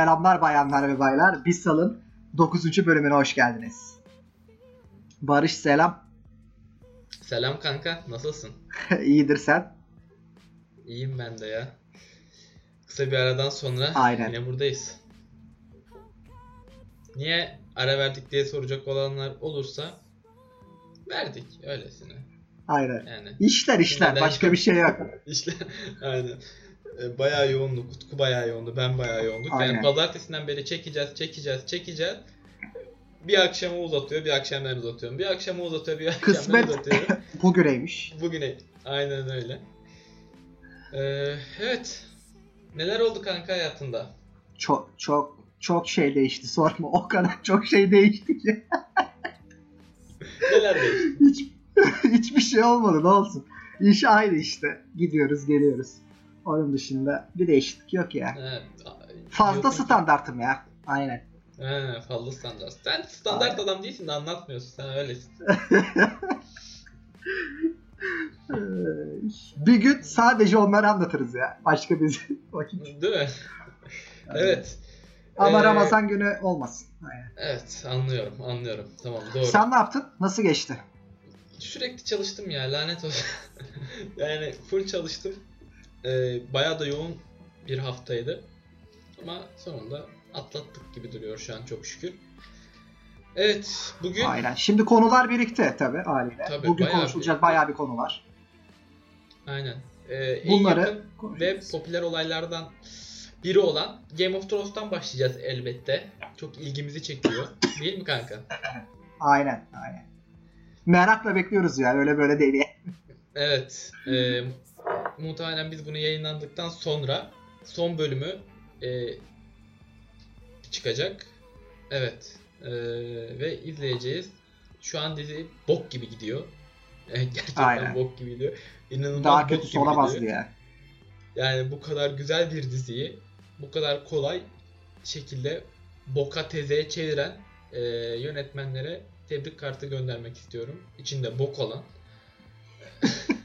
selamlar bayanlar ve baylar. Bissal'ın 9. bölümüne hoş geldiniz. Barış selam. Selam kanka, nasılsın? İyidir sen. İyiyim ben de ya. Kısa bir aradan sonra Aynen. yine buradayız. Niye ara verdik diye soracak olanlar olursa verdik öylesine. Aynen. Yani İşler işler. Başka bir şey yok. işte aynen. E, Bayağı yoğundu, Utku bayağı yoğundu, ben bayağı yoğunduk. Aynen. Yani pazartesinden beri çekeceğiz, çekeceğiz, çekeceğiz. Bir akşamı uzatıyor, bir akşam ben uzatıyorum. Bir akşamı uzatıyor, bir akşam ben Kısmet uzatıyorum. bugüneymiş. Bugüne aynen öyle. Ee, evet. Neler oldu kanka hayatında? Çok çok çok şey değişti. Sorma. O kadar çok şey değişti ki. Neler değişti? Hiç hiçbir şey olmadı. Ne olsun. İş aynı işte. Gidiyoruz, geliyoruz. Onun dışında bir değişiklik yok ya. Evet. Fazla Yok. standartım ya. Aynen. He, fazla standart. Sen standart Aynen. adam değilsin de anlatmıyorsun. Sen öylesin. Bir gün sadece onları anlatırız ya. Başka bir vakit. Değil mi? evet. Ama Ee, Ramazan günü olmasın. Aynen. Evet anlıyorum anlıyorum. Tamam doğru. Sen ne yaptın? Nasıl geçti? Sürekli çalıştım ya lanet olsun. yani full çalıştım. Ee, bayağı da yoğun bir haftaydı. Ama sonunda atlattık gibi duruyor şu an çok şükür. Evet bugün Aynen. Şimdi konular birikti tabii haliyle. Tabii, Bugün bayağı konuşulacak bir- bayağı bir konu var. aynen ee, Bunları ve popüler olaylardan biri olan Game of Thrones'tan başlayacağız elbette. Çok ilgimizi çekiyor. Değil mi kanka? Aynen, aynen. Merakla bekliyoruz ya öyle böyle değil. Evet. E, muhtemelen biz bunu yayınlandıktan sonra son bölümü e, çıkacak. Evet. E, ve izleyeceğiz. Şu an dizi bok gibi gidiyor. Gerçekten Aynen. bok gibi gidiyor. İnanılmaz Daha gibi olamazdı ya. Yani bu kadar güzel bir diziyi bu kadar kolay şekilde boka tezeye çeviren e, yönetmenlere tebrik kartı göndermek istiyorum. İçinde bok olan.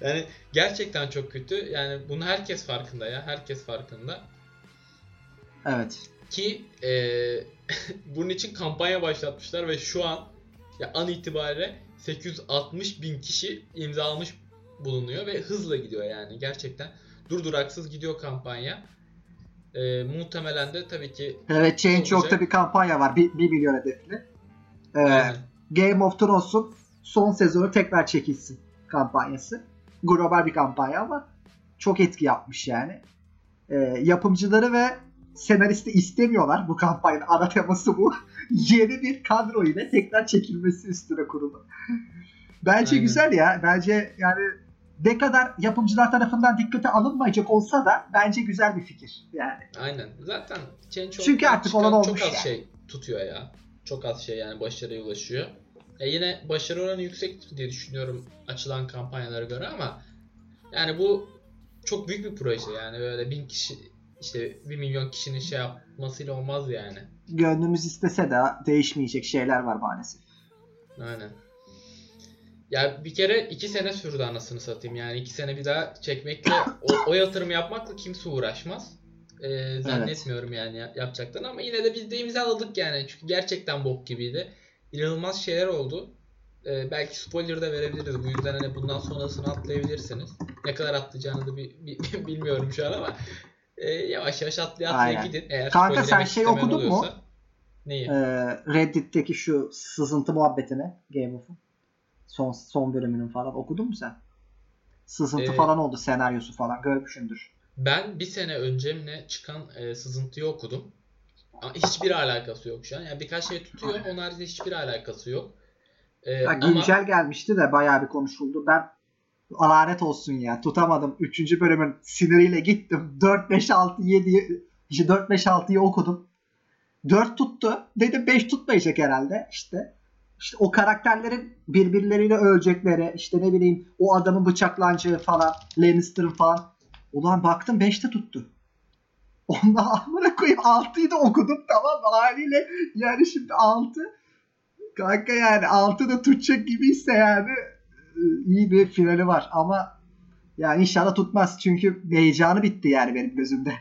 yani gerçekten çok kötü. Yani bunu herkes farkında ya. Herkes farkında. Evet. Ki e, bunun için kampanya başlatmışlar ve şu an ya an itibariyle 860 bin kişi imzalamış bulunuyor ve hızla gidiyor yani gerçekten durduraksız gidiyor kampanya. E, muhtemelen de tabii ki Evet Change.org'da Olacak. bir kampanya var. 1 milyon hedefli. Aynen. Game of Thrones'un son sezonu tekrar çekilsin kampanyası. Global bir kampanya ama çok etki yapmış yani. Ee, yapımcıları ve senaristi istemiyorlar bu kampanyanın ana teması bu. Yeni bir kadro ile tekrar çekilmesi üstüne kurulu. Bence Aynen. güzel ya. Bence yani ne kadar yapımcılar tarafından dikkate alınmayacak olsa da bence güzel bir fikir. Yani Aynen. Zaten Çünkü artık olan çok olmuş az yani. şey tutuyor ya. Çok az şey yani başarıya ulaşıyor. E yine başarı oranı yüksek diye düşünüyorum açılan kampanyalara göre ama yani bu çok büyük bir proje yani böyle bin kişi işte bir milyon kişinin şey yapmasıyla olmaz yani. gönlümüz istese de değişmeyecek şeyler var maalesef. Aynen. Ya bir kere iki sene sürdü anasını satayım yani iki sene bir daha çekmekle o, o yatırım yapmakla kimse uğraşmaz. e, zannetmiyorum yani ya- yapacaklarını ama yine de biz de imzaladık yani. Çünkü gerçekten bok gibiydi. İnanılmaz şeyler oldu. E, belki spoiler da verebiliriz. Bu yüzden hani bundan sonrasını atlayabilirsiniz. Ne kadar atlayacağını da bi- bi- bilmiyorum şu an ama e, yavaş yavaş atlaya atlaya Aynen. gidin. Eğer Kanka sen şey okudun mu? Neyi? Ee, Reddit'teki şu sızıntı muhabbetini Game of'un son son bölümünün falan okudun mu sen? Sızıntı Ee, falan oldu senaryosu falan görmüşsündür. Ben bir sene önce mi çıkan e, sızıntıyı okudum. Ama Hiçbir alakası yok şu an. Yani birkaç şey tutuyor. Onun haricinde hiçbir alakası yok. E, Ya, ama güncel gelmişti de bayağı bir konuşuldu. Ben lanet olsun ya tutamadım. Üçüncü bölümün siniriyle gittim. 4 5 6 7 işte 4 5 6'yı okudum. 4 tuttu. Dedim 5 tutmayacak herhalde. İşte işte o karakterlerin birbirleriyle ölecekleri, işte ne bileyim o adamın bıçaklanacağı falan, Lannister'ın falan. Ulan baktım 5'te tuttu. Ondan amına koyayım 6'yı da okudum tamam haliyle yani şimdi 6 kanka yani 6 da tutacak gibiyse yani e, iyi bir finali var ama yani inşallah tutmaz çünkü heyecanı bitti yani benim gözümde.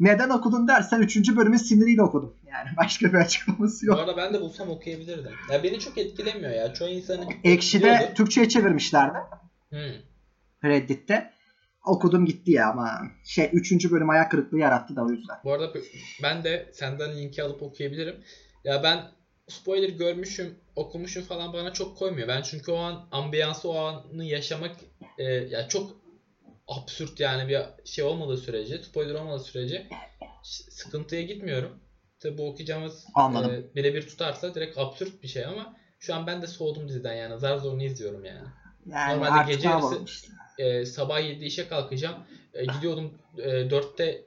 Neden okudun dersen 3. bölümün siniriyle okudum. Yani başka bir açıklaması bu yok. arada ben de bulsam okuyabilirdim. Ya beni çok etkilemiyor ya. Çoğu insanı Ekşi'de. Türkçe'ye çevirmişlerdi. Hmm. Reddit'te. Okudum gitti ya ama şey 3. bölüm ayak kırıklığı yarattı da o yüzden. Bu arada ben de senden linki alıp okuyabilirim. Ya ben spoiler görmüşüm, okumuşum falan bana çok koymuyor. Ben çünkü o an ambiyansı o anı yaşamak e, ya çok absürt yani bir şey olmadığı sürece, spoiler olmadığı sürece sıkıntıya gitmiyorum. Tabi bu okuyacağımız Anladım. e, birebir tutarsa direkt absürt bir şey ama şu an ben de soğudum diziden yani. Zar zorunu izliyorum yani. Yani Normalde gece yarısı- işte. E, sabah 7'de işe kalkacağım. E, gidiyordum e, 4'te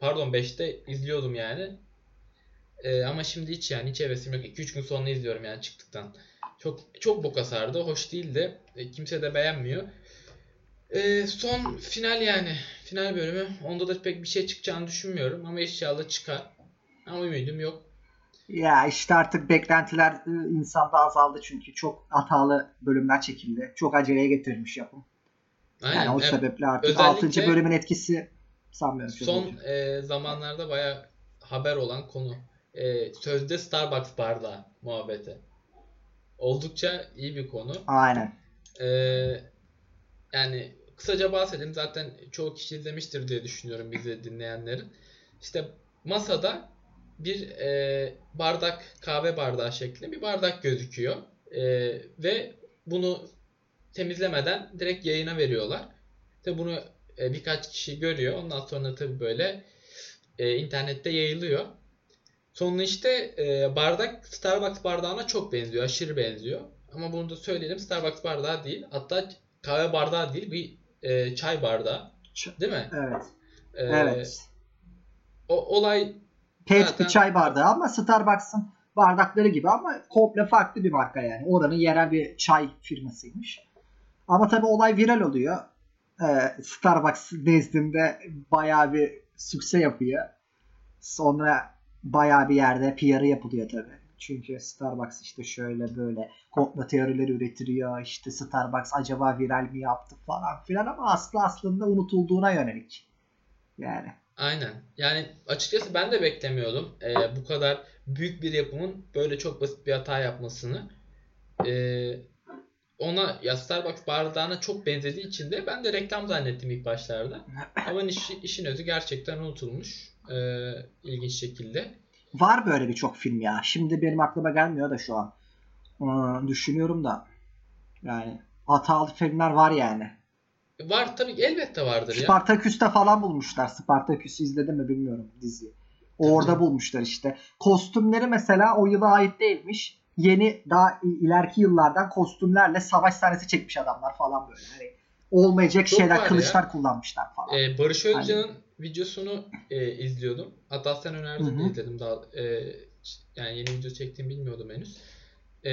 pardon 5'te izliyordum yani. E, ama şimdi hiç yani hiç hevesim yok. 2-3 gün sonra izliyorum yani çıktıktan. Çok çok boka sardı. Hoş değildi. E, kimse de beğenmiyor. E, son final yani. Final bölümü. Onda da pek bir şey çıkacağını düşünmüyorum. Ama inşallah çıkar. Ama ümidim yok. Ya işte artık beklentiler e, insanda azaldı çünkü çok hatalı bölümler çekildi. Çok aceleye getirilmiş yapım. Aynen. Yani o E, sebeple artık özellikle 6. bölümün etkisi sanmıyorum. Son e, zamanlarda baya haber olan konu. E, sözde Starbucks bardağı muhabbeti. Oldukça iyi bir konu. Aynen. E, yani kısaca bahsedelim. Zaten çoğu kişi izlemiştir diye düşünüyorum bizi dinleyenlerin. İşte masada bir e, bardak, kahve bardağı şeklinde bir bardak gözüküyor. E, ve bunu temizlemeden direkt yayına veriyorlar. Tabi bunu e, birkaç kişi görüyor. Ondan sonra tabi böyle e, internette yayılıyor. Sonra işte e, bardak Starbucks bardağına çok benziyor. Aşırı benziyor. Ama bunu da söyleyelim Starbucks bardağı değil. Hatta kahve bardağı değil bir e, çay bardağı. Değil mi? Evet. E, evet. O olay Pet zaten- bir çay bardağı ama Starbucks'ın bardakları gibi ama komple farklı bir marka yani. Oranın yerel bir çay firmasıymış. Ama tabii olay viral oluyor. Ee, Starbucks nezdinde bayağı bir sükse yapıyor. Sonra bayağı bir yerde PR'ı yapılıyor tabii. Çünkü Starbucks işte şöyle böyle komplo teorileri üretiliyor. İşte Starbucks acaba viral mi yaptı falan filan ama aslı aslında unutulduğuna yönelik. Yani. Aynen. Yani açıkçası ben de beklemiyordum e, bu kadar büyük bir yapımın böyle çok basit bir hata yapmasını. E, ona ya Starbucks bardağına çok benzediği için de ben de reklam zannettim ilk başlarda. Ama iş, işin özü gerçekten unutulmuş. E, ilginç şekilde. Var böyle birçok film ya. Şimdi benim aklıma gelmiyor da şu an. Ee, düşünüyorum da. Yani hatalı filmler var yani. Var tabii elbette vardır ya. Spartaküs'te falan bulmuşlar. Spartaküs'ü izledin mi bilmiyorum diziyi. Orada bulmuşlar işte. Kostümleri mesela o yıla ait değilmiş. Yeni daha ileriki yıllardan kostümlerle savaş sahnesi çekmiş adamlar falan böyle. Hani olmayacak Çok şeyler, kılıçlar kullanmışlar falan. Ee, Barış Özcan'ın videosunu e, izliyordum. Hatta sen önerdin izledim daha. e, yani yeni video çektiğimi bilmiyordum henüz. E,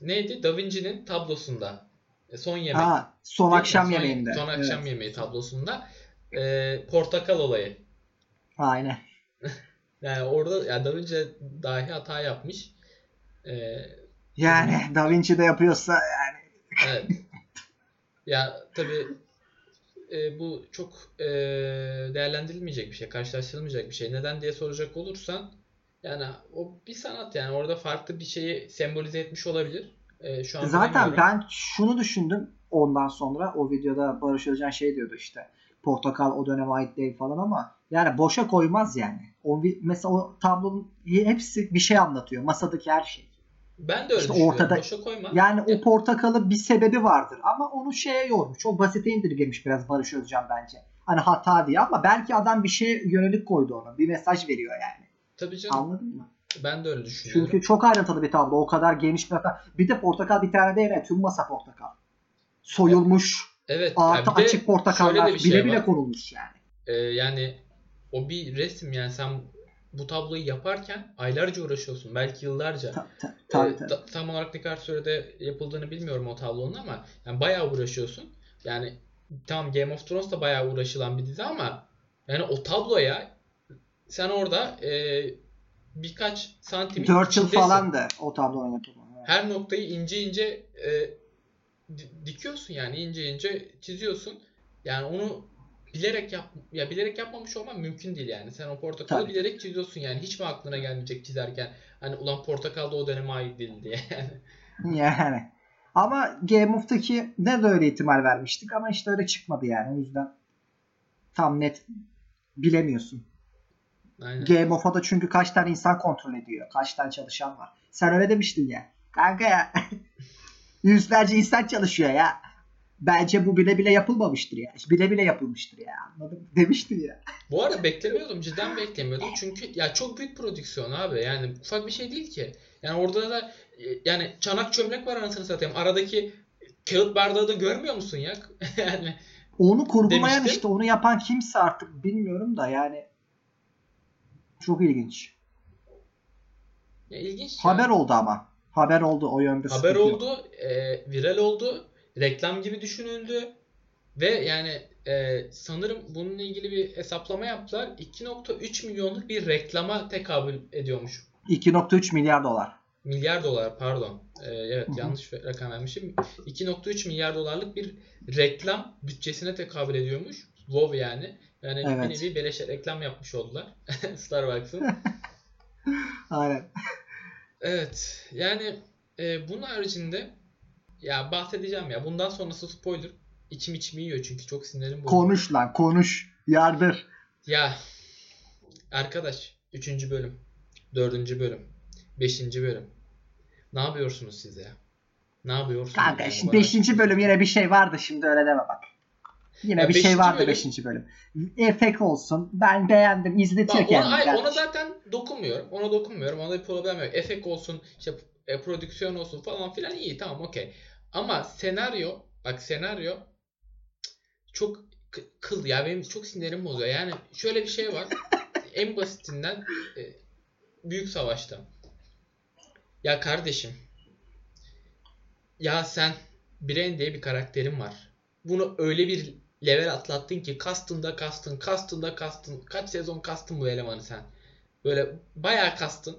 neydi? Da Vinci'nin tablosunda. e, son yemek. Aa, son akşam Son- yemeğinde. Son akşam Evet. yemeği tablosunda. e, portakal olayı. Aynen. Yani orada ya Da Vinci dahi hata yapmış. E, Yani Da Vinci de yapıyorsa yani evet. ya tabii e, bu çok e, değerlendirilmeyecek bir şey, karşılaştırılmayacak bir şey. Neden diye soracak olursan yani o bir sanat yani orada farklı bir şeyi sembolize etmiş olabilir. E, şu an Zaten ben şunu düşündüm ondan sonra o videoda Barış Özcan şey diyordu işte portakal o döneme ait değil falan ama yani boşa koymaz yani. O mesela o tablonun hepsi bir şey anlatıyor. Masadaki her şey. Ben de öyle işte düşünüyorum. ortada- Boşa koyma. Yani o portakalı bir sebebi vardır ama onu şeye yormuş. O basite indirgemiş biraz Barış Özcan bence. Hani hata diye ama belki adam bir şeye yönelik koydu onu. Bir mesaj veriyor yani. Tabii canım. Anladın mı? Ben de öyle düşünüyorum. Çünkü çok ayrıntılı bir tablo. O kadar geniş bir hata. Bir de portakal bir tane değil. Tüm masa portakal. Soyulmuş. evet. Artı açık portakallar şey bile bile var. konulmuş yani. Ee, yani o bir resim yani sen bu tabloyu yaparken aylarca uğraşıyorsun. Belki yıllarca. Ta- ta- Ee, Tabii tabii. ta- tam olarak ne kadar sürede yapıldığını bilmiyorum o tablonun ama yani bayağı uğraşıyorsun. Yani tamam Game of Thrones da bayağı uğraşılan bir dizi ama yani o tabloya sen orada e, birkaç santimin 4 yıl falan da o tablonun yapımı. Evet. Her noktayı ince ince e, di- dikiyorsun yani ince ince çiziyorsun. Yani onu bilerek yap ya bilerek yapmamış olman mümkün değil yani. Sen o portakalı Tabii. bilerek çiziyorsun yani. Hiç mi aklına gelmeyecek çizerken hani ulan portakal da o döneme ait değil diye yani. Ama Game of'taki ne de öyle ihtimal vermiştik ama işte öyle çıkmadı yani. O yüzden tam net bilemiyorsun. Aynen. Game of'a da çünkü kaç tane insan kontrol ediyor. Kaç tane çalışan var. Sen öyle demiştin ya. Kanka ya. Yüzlerce insan çalışıyor ya. Bence bu bile bile yapılmamıştır ya. Bile bile yapılmıştır ya. Anladın mı? Demiştin ya. Bu arada beklemiyordum. Cidden beklemiyordum. Çünkü ya çok büyük prodüksiyon abi. Yani ufak bir şey değil ki. Yani orada da e, yani çanak çömlek var anasını satayım. Aradaki kağıt bardağı da görmüyor musun ya? yani Onu kurgulayan Demiştim. işte onu yapan kimse artık bilmiyorum da yani çok ilginç. ya ilginç. ya. Haber oldu ama. Haber oldu o yönde. Haber oldu, e, viral oldu, reklam gibi düşünüldü ve yani e, sanırım bununla ilgili bir hesaplama yaptılar. 2.3 milyonluk bir reklama tekabül ediyormuş. 2.3 milyar dolar. Milyar dolar pardon. E, evet yanlış bir rakam vermişim. 2.3 milyar dolarlık bir reklam bütçesine tekabül ediyormuş. WoW yani. Yani bir Evet. nevi beleşe reklam yapmış oldular. Starbucks'ın. Aynen. Evet. Yani e, bunun haricinde ya bahsedeceğim ya. Bundan sonrası spoiler. İçim içimi yiyor çünkü çok sinirim bozuldu. Konuş lan konuş. Yardır. Ya arkadaş 3. bölüm, 4. bölüm, 5. bölüm. Ne yapıyorsunuz siz ya? Ne yapıyorsunuz? Kanka yani şimdi bana? 5. bölüm yine bir şey vardı şimdi öyle deme bak. Yine Ya bir şey vardı bölüm- 5. bölüm. Efekt olsun. Ben beğendim. Bak, izletiyor ona, kendini. ona kardeşim. zaten dokunmuyorum. Ona dokunmuyorum. Ona bir problem yok. Efekt olsun, işte e, prodüksiyon olsun falan filan iyi tamam okey. Ama senaryo, bak senaryo çok kıl ya benim çok sinirim bozuyor. Yani şöyle bir şey var. en basitinden e, büyük savaşta. Ya kardeşim. Ya sen Bren diye bir karakterin var. Bunu öyle bir level atlattın ki kastın da kastın, kastın da kastın. Kaç sezon kastın bu elemanı sen. Böyle bayağı kastın.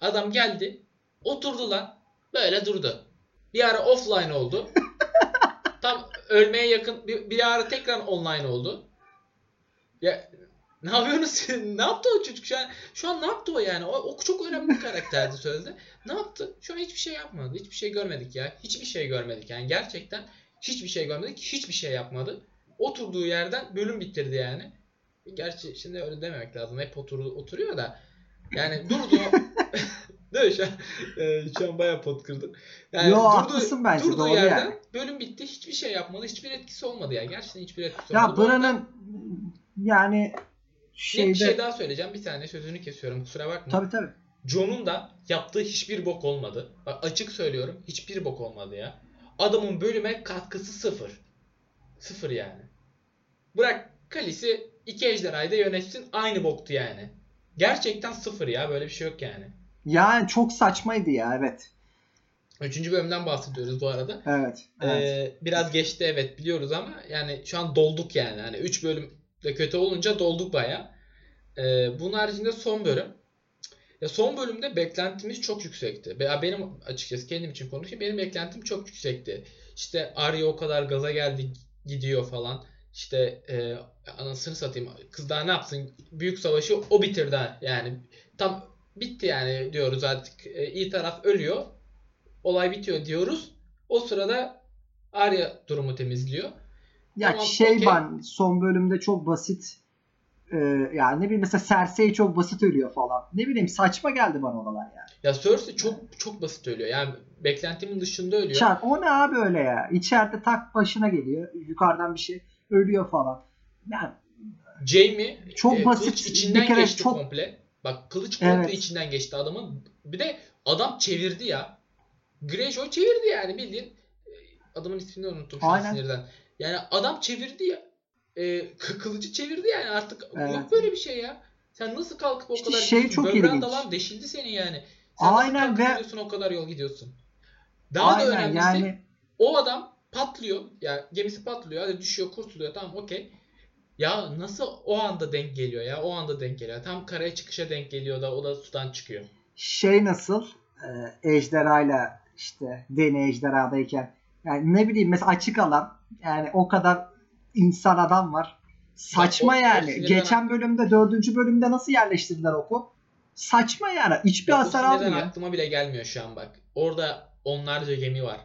Adam geldi. Oturdu lan. Böyle durdu. Bir ara offline oldu. Tam ölmeye yakın bir, bir ara tekrar online oldu. Ya ne yapıyorsunuz? Ne yaptı o çocuk şu an? Şu an ne yaptı o yani? O, o çok önemli bir karakterdi sözde. Ne yaptı? Şu an hiçbir şey yapmadı. Hiçbir şey görmedik ya. Hiçbir şey görmedik yani. Gerçekten hiçbir şey görmedik. Hiçbir şey yapmadı. Oturduğu yerden bölüm bitirdi yani. Gerçi şimdi öyle dememek lazım. Hep otur, oturuyor da. Yani durdu. Değil mi? Şu an, e, şu an bayağı pot kırdım. Yani Yo, durduğu- haklısın bence, Durduğu doğru yerden yani. bölüm bitti. Hiçbir şey yapmadı. Hiçbir etkisi olmadı ya. Gerçekten hiçbir etkisi Ya olmadı. Arada- buranın yani şeyde bir şey daha söyleyeceğim. Bir saniye sözünü kesiyorum. Kusura bakma. tabii tabii. John'un da yaptığı hiçbir bok olmadı. Bak açık söylüyorum. Hiçbir bok olmadı ya. Adamın bölüme katkısı sıfır. Sıfır yani. Bırak Khaleesi iki ejderhayı da yönetsin aynı boktu yani. Gerçekten sıfır ya. Böyle bir şey yok yani. Yani çok saçmaydı ya evet. Üçüncü bölümden bahsediyoruz bu arada. Evet. evet. Ee, biraz geçti evet biliyoruz ama yani şu an dolduk yani. Hani 3 bölüm de kötü olunca dolduk baya. Ee, bunun haricinde son bölüm. Ya son bölümde beklentimiz çok yüksekti. Be- Benim açıkçası kendim için konuşayım. Benim beklentim çok yüksekti. İşte Arya o kadar gaza geldi gidiyor falan. işte e, anasını satayım kız daha ne yapsın büyük savaşı o bitirdi yani tam bitti yani diyoruz artık e, iyi taraf ölüyor olay bitiyor diyoruz o sırada Arya durumu temizliyor Ya Tamam, şey okey. ben son bölümde çok basit e, yani ne bileyim mesela Cersei çok basit ölüyor falan. Ne bileyim saçma geldi bana oralar yani. ya Cersei çok çok basit ölüyor yani beklentimin dışında ölüyor Çar, o ne abi öyle ya? İçeride tak başına geliyor. Yukarıdan bir şey ölüyor falan. Yani Jaime Çok e, basit, kılıç bir içinden kere geçti çok- komple. Bak kılıç komple Evet. içinden geçti adamın. Bir de adam çevirdi ya. Greyjoy çevirdi yani bildiğin. e, Adamın ismini unuttum şu an sinirden. Yani adam çevirdi ya. E, kı- kılıcı çevirdi yani artık Evet. yok böyle bir şey ya. Sen nasıl kalkıp o İşte kadar şey çok Böbreğin ilginç. dalan deşildi senin yani. Sen Aynen nasıl kalkıp ve- o kadar yol gidiyorsun. Daha da aynen önemlisi yani o adam patlıyor. Ya gemisi patlıyor. Hadi düşüyor, kurtuluyor. Tamam okey. Ya nasıl o anda denk geliyor ya? O anda denk geliyor. Tam karaya çıkışa denk geliyor da o da sudan çıkıyor. şey nasıl e, ejderhayla işte deni ejderhadayken yani ne bileyim mesela açık alan yani o kadar insan adam var. Saçma o- o yani. Geçen bölümde dördüncü bölümde nasıl yerleştirdiler oku? Saçma yani. Hiçbir o hasar almıyor. aklıma bile gelmiyor şu an bak. Orada onlarca gemi var.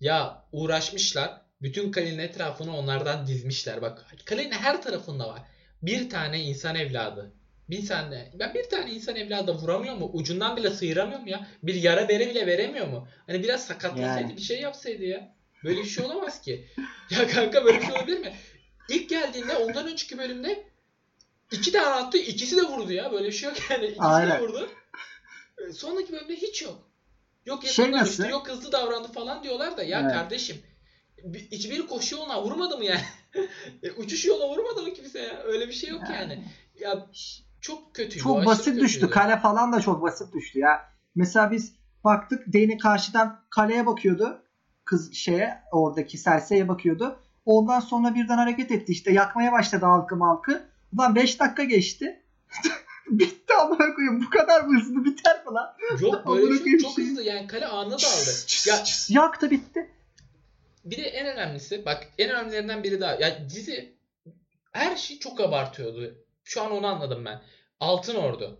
Ya uğraşmışlar. Bütün kalenin etrafını onlardan dizmişler. Bak kalenin her tarafında var. Bir tane insan evladı. Bir tane, ben bir tane insan evladı vuramıyor mu? Ucundan bile sıyıramıyor mu ya? Bir yara bere bile veremiyor mu? Hani biraz sakatlasaydı Yani. bir şey yapsaydı ya. Böyle bir şey olamaz ki. Ya kanka böyle bir şey olabilir mi? İlk geldiğinde ondan önceki bölümde iki tane attı ikisi de vurdu ya. Böyle bir şey yok yani. İkisi Aynen. de vurdu. Sonraki bölümde hiç yok. Yok Şey yakından nasıl? yok hızlı davrandı falan diyorlar da ya Evet. kardeşim bir- hiçbiri koşu yoluna vurmadı mı yani? E, Uçuş yoluna vurmadı mı kimse ya? Öyle bir şey yok yani. Ya çok kötüydü. Çok basit düştü. kötüydü. Kale falan da çok basit düştü ya. Mesela biz baktık Deni karşıdan kaleye bakıyordu. Kız şeye oradaki Cersei'ye bakıyordu. Ondan sonra birden hareket etti. İşte yakmaya başladı halkı malkı. Ulan 5 dakika geçti. Bitti amına koyayım. Bu kadar mı hızlı biter mi lan? Yok böyle şey çok şey. hızlı yani kale anında da aldı. Çıs, çıs, Ya. Yaktı bitti. Bir de en önemlisi bak en önemlilerinden biri daha. Ya dizi her şeyi çok abartıyordu. Şu an onu anladım ben. Altın Ordu.